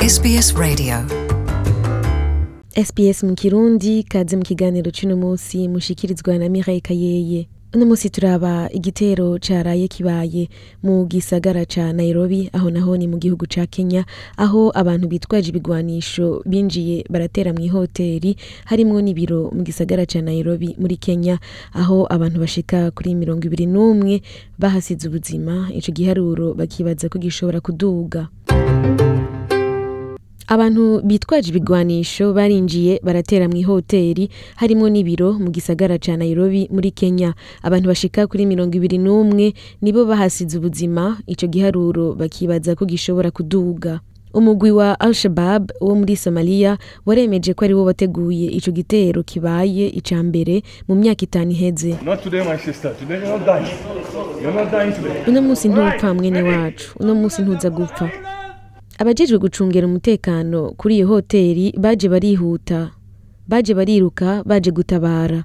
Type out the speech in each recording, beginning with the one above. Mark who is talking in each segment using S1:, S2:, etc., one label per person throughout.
S1: SBS Radio
S2: SBS mu kirundi kaze mu kiganiro cy'uno munsi mushikirizwa na Mireille Kayeye uno munsi turaba igitero caraye kibaye mu gisagara ca Nairobi aho naho ni mu gihugu ca Kenya aho abantu bitwaje ibigwanisho binjiye baratera mu ihoteri harimwo n'ibiro mu gisagara ca Nairobi muri Kenya aho abantu bashika kuri mirongo ibiri n'umwe bahasize ubuzima ico giharuro bakibaza ko gishobora kuduga Abantu bitwaje ibigwanisho barinjiye baratera mu ihoteri harimo n'ibiro mu gisagara cya Nairobi muri Kenya. Abantu bashika kuri mirongo ibiri n'umwe nibo bahasize ubuzima, icyo giharuro bakibaza ko gishobora kuduga. Umugwi wa Al-Shabab wo muri Somalia waremeje ko ariwo wateguye icyo gitero kibaye ica mbere mu myaka itanu iheze. Uno munsi ntupfa mwene wacu, uno munsi ntuza gupfa. abajejwe gucungera umutekano kuri iyo hoteli baje barihuta baje bariruka baje gutabara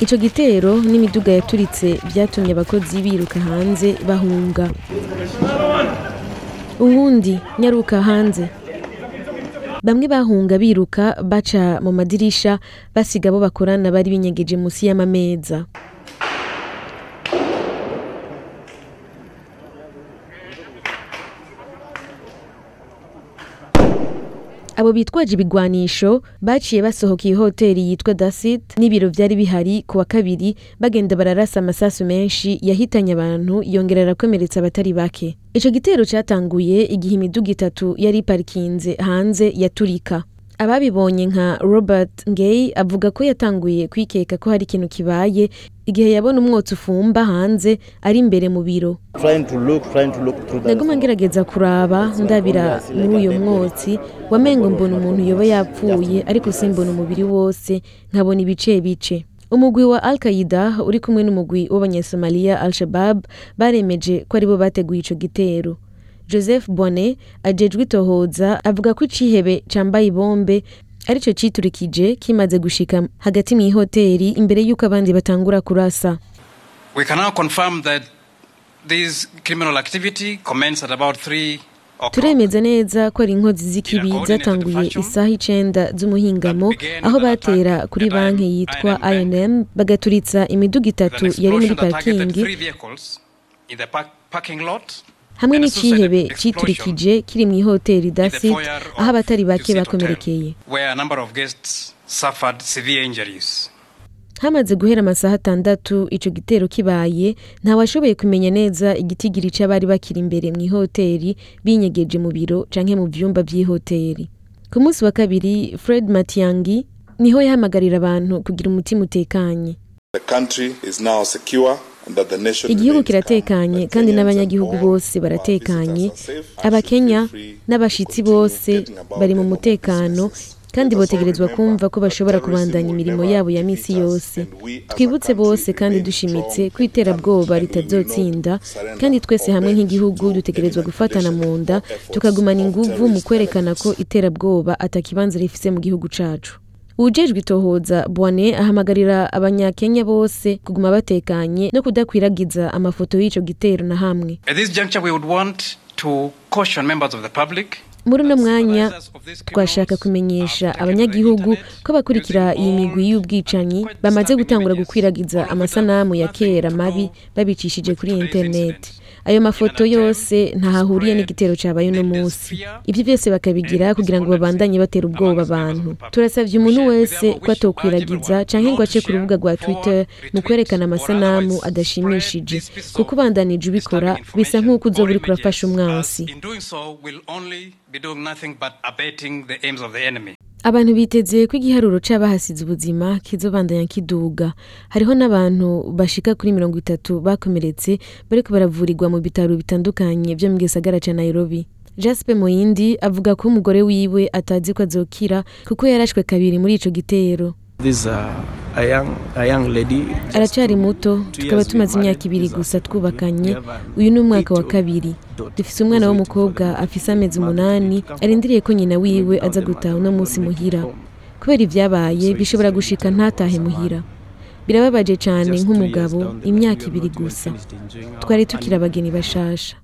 S2: icyo gitero n'imiduga yaturitse byatumye abakozi biruka hanze bahunga ubundi nyaruka hanze bamwe bahunga biruka baca mu madirishya basiga abo bakorana bari binyegeje munsi y'amameza abo bitwaje ibigwanisho baciye basohoka iyi hoteli yitwa Dasit n'ibiro byari bihari ku wa kabiri bagenda bararasa amasasu menshi yahitanye abantu yongera arakomeretsa abatari bake ico gitero catanguye igihe imiduga itatu yari iparikinze hanze yaturika ababibonye nka Robert Ngei avuga ko yatanguye kwikeka ko hari ikintu kibaye igihe yabona umwotsi ufumba hanze ari imbere mu biro naguma ngerageza kuraba ndabira muri uyu mwotsi wamengo mbona umuntu yoba yapfuye ariko simbona umubiri wose nkabona ibice bice umugwi wa al qaida uri kumwe n'umugwi w'abanyasomaliya al shabab baremeje ko aribo bateguye icyo gitero joseph bone ajejwe itohoza avuga ko icihebe cambaye ibombe aricyo cyiturikije kimaze gushika hagati mu ihoteli imbere y'uko abandi batangura kurasa turemeza neza ko ari inkozi z'ikibi zatanguye isaha icyenda z'umuhingamo aho batera kuri banki yitwa inm bagaturitsa imiduga itatu yari muri parikingi hamwe n'icihebe citurikije kiri
S3: mu ihoteli
S2: dasit aho abatari bake bakomerekeye hamaze guhera amasaha atandatu icyo gitero kibaye ntawashoboye kumenya neza igitigiri cy’abari bakiri imbere mu ihoteli binyegeje mu biro canke mu byumba vy'ihoteli ku munsi wa kabiri fred matiangi niho yahamagarira abantu kugira umutima utekanye igihugu kiratekanye kandi n'abanyagihugu bose baratekanye abakenya
S4: n'abashyitsi
S2: bose bari mu mutekano kandi botegerezwa kumva ko bashobora kubandanya imirimo yabo ya
S4: minsi
S2: yose twibutse bose kandi dushimitse ko iterabwoba ritazotsinda kandi twese hamwe nk'igihugu dutegerezwa gufatana mu nda tukagumana inguvu mu kwerekana ko iterabwoba atakibanza rifise mu gihugu cacu wujejwe itohoza Bwane ahamagarira abanyakenya bose kuguma batekanye no kudakwiragiza amafoto y'ico gitero na hamwe muri uno mwanya twashaka kumenyesha abanyagihugu ko bakurikira iyi migwi y'ubwicanyi bamaze gutangura gukwiragiza amasanamu ya kera mabi babicishije kuri interineti ayo mafoto yose ntahahuriye n'igitero cyabaye uno munsi ibyo byose bakabigira kugira ngo babandanye batera ubwoba abantu turasabye umuntu wese ko atokwiragiza cyangwa ngo ace ku rubuga rwa twitter mu kwerekana amasanamu adashimishije kuko ubandanije ubikora bisa nk'uko uzoba uri
S3: kurafasha
S2: umwansi Abantu biteze ko igiharuro cyabahasize ubuzima kizobandanya kiduga hariho n'abantu bashika kuri mirongo itatu bakomeretse bariko baravurirwa mu bitaro bitandukanye vyo mu gisagara ca Nairobi. Jasper Muyindi avuga ko umugore wiwe atazi ko azokira kuko yarashwe kabiri muri icyo gitero.
S5: Uh,
S2: aracyari muto tukaba tumaze imyaka ibiri uh, gusa twubakanye uyu ni umwaka wa kabiri dufite umwana w'umukobwa afise amezi umunani arindiriye ko nyina wiwe aza gutaha uno munsi muhira kubera ibyabaye bishobora gushika ntatahe muhira birababaje cyane nk'umugabo imyaka ibiri gusa twari tukira abageni bashasha